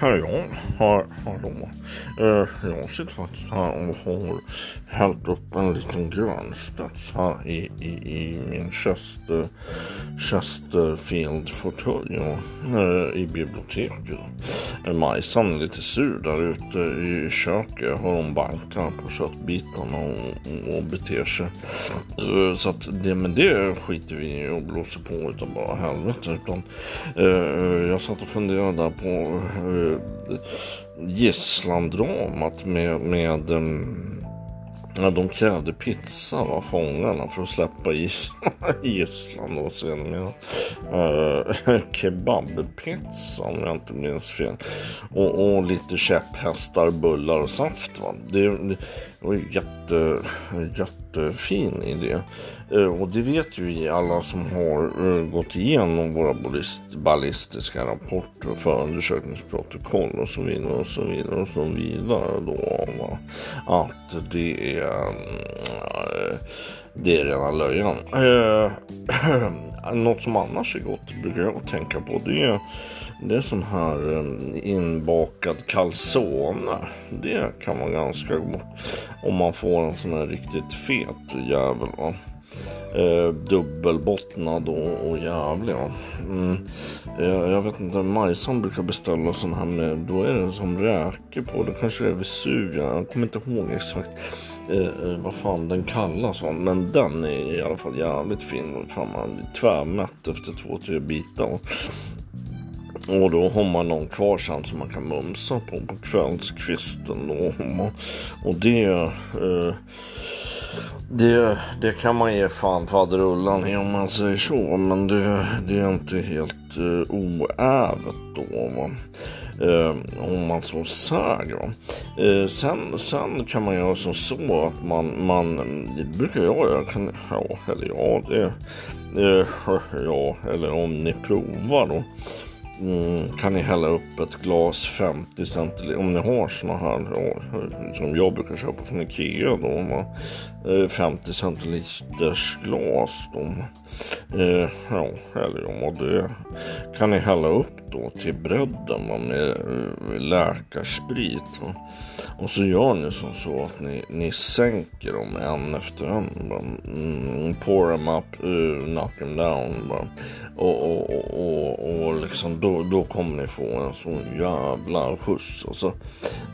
ja, har, hallå. Uh, jag hällt upp en liten grönstads här i, i, i min Chester, Chesterfield-fåtölj eh, i biblioteket. Eh, Majsan är lite sur där ute i köket. Har hon bankar på köttbitarna och, och beter sig. Eh, så att det, men det skiter vi i och blåser på utan bara helvete. Utan, eh, jag satt och funderade på eh, gisslandramat med, med um, Ja, de krävde pizza var fångarna för att släppa is gisslan då sedermera. Uh, eh, kebabpizza om jag inte minns fel. Och, och lite käpphästar, bullar och saft. Va? Det, det var jätte, jättefin idé. Eh, och det vet ju vi alla som har eh, gått igenom våra ballistiska rapporter, förundersökningsprotokoll och så vidare och så vidare och så vidare då. Va? Att det är mm, eh, det är rena löjan. något som annars är gott brukar jag tänka på det är, det är sån här ehm, inbakad calzone. Det kan vara ganska gott om man får en sån här riktigt fet jävel. Va? Eh, dubbelbottnad och, och jävlig. Ja. Mm. Jag, jag, vet inte, Majsan brukar beställa sån här med, då är det som räker på. Det kanske är Vesuvia, jag kommer inte ihåg exakt eh, eh, vad fan den kallas. Va? Men den är i alla fall jävligt fin. Fan, man blir tvärmätt efter två, tre bitar. Och då har man någon kvar sen som man kan mumsa på på kvällskvisten. Då. Och det... Eh, det, det kan man ge fan faderullan i om man säger så. Men det, det är inte helt uh, oävet då. Va? Uh, om man så säger. Uh, sen, sen kan man göra som så att man, man det brukar jag göra. Kan, ja, eller ja, det, uh, ja, eller om ni provar då. Mm, kan ni hälla upp ett glas 50 centiliter om ni har såna här som jag brukar köpa från Ikea då. 50 eh, centiliters glas då. Eh, ja, eller om det kan ni hälla upp då till bredden va, med eh, läkarsprit. Va? Och så gör ni som så att ni, ni sänker dem en efter en. Mm, pour them up, uh, knock them down. Va? Och, och, och, och liksom då, då kommer ni få en sån jävla skjuts. Alltså,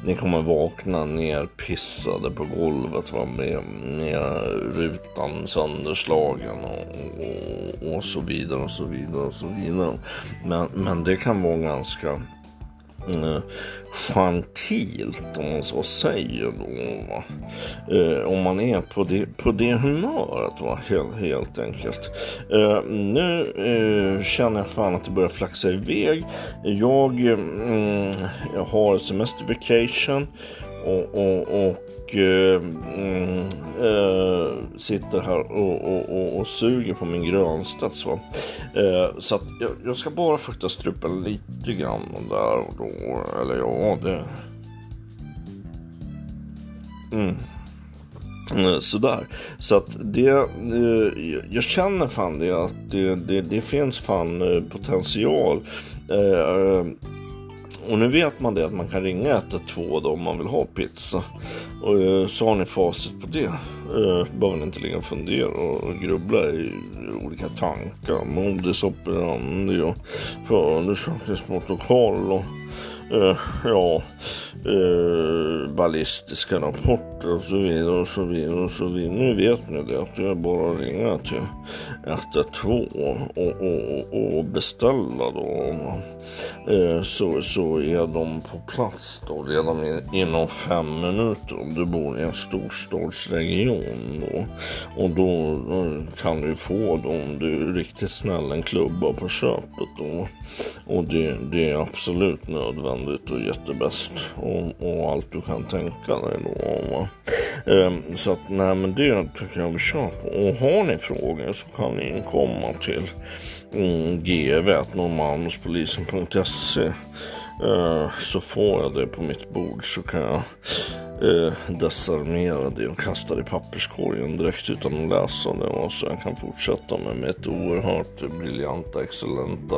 ni kommer vakna ner pissade på golvet va? Med, med rutan sönderslagen och, och, och så vidare och så vidare och så vidare. Men, men det kan vara ganska eh, gentilt om man så säger då. Va? Eh, om man är på det, på det humöret va? Helt, helt enkelt. Eh, nu eh, känner jag fan att det börjar flaxa iväg. Jag, eh, mm, jag har semester vacation och, och, och eh, mm, eh, sitter här och, och, och, och, suger på min grönstads. Va? Eh, så att jag, jag, ska bara fukta strupen lite grann där och då. Eller ja, det... Mm. Eh, sådär. Så att det, eh, jag känner fan det att det, det, det finns fan eh, potential. Och nu vet man det att man kan ringa 112 då om man vill ha pizza. Och eh, så har ni facit på det. Eh, behöver ni inte ligga och fundera och grubbla i olika tankar. Modus operandi och förundersökningsprotokoll och eh, ja, eh, ballistiska rapporter och så vidare och så vidare och så vidare. Nu vet ni det att det är bara att ringa till 112 och, och, och, beställa då. Eh, så, så är de på plats då redan in, inom fem minuter om du bor i en storstadsregion då. Och då, då kan du få då om du är riktigt snäll en klubba på köpet då. Och det, det är absolut nödvändigt nödvändigt och jättebäst. Och, och allt du kan tänka dig då. Va? Ehm, så att nej men det tycker jag vi kör på. Och har ni frågor så kan ni komma till mm, gv.norrmalmspolisen.se Eh, så får jag det på mitt bord så kan jag eh, desarmera det och kasta det i papperskorgen direkt utan att läsa det och så jag kan fortsätta med mitt oerhört briljanta, excellenta,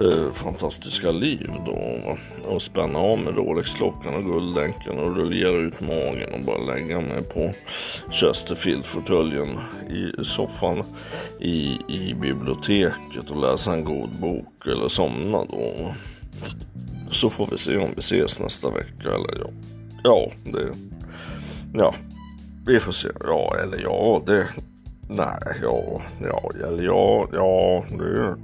eh, fantastiska liv då och spänna av med Rolex-klockan och guldlänken och rullera ut magen och bara lägga mig på Chesterfield-fåtöljen i soffan i, i biblioteket och läsa en god bok eller somna då. Så får vi se om vi ses nästa vecka eller ja. Ja, det... Ja, vi får se. Ja, eller ja, det... Nej, ja, ja, eller ja, ja, det...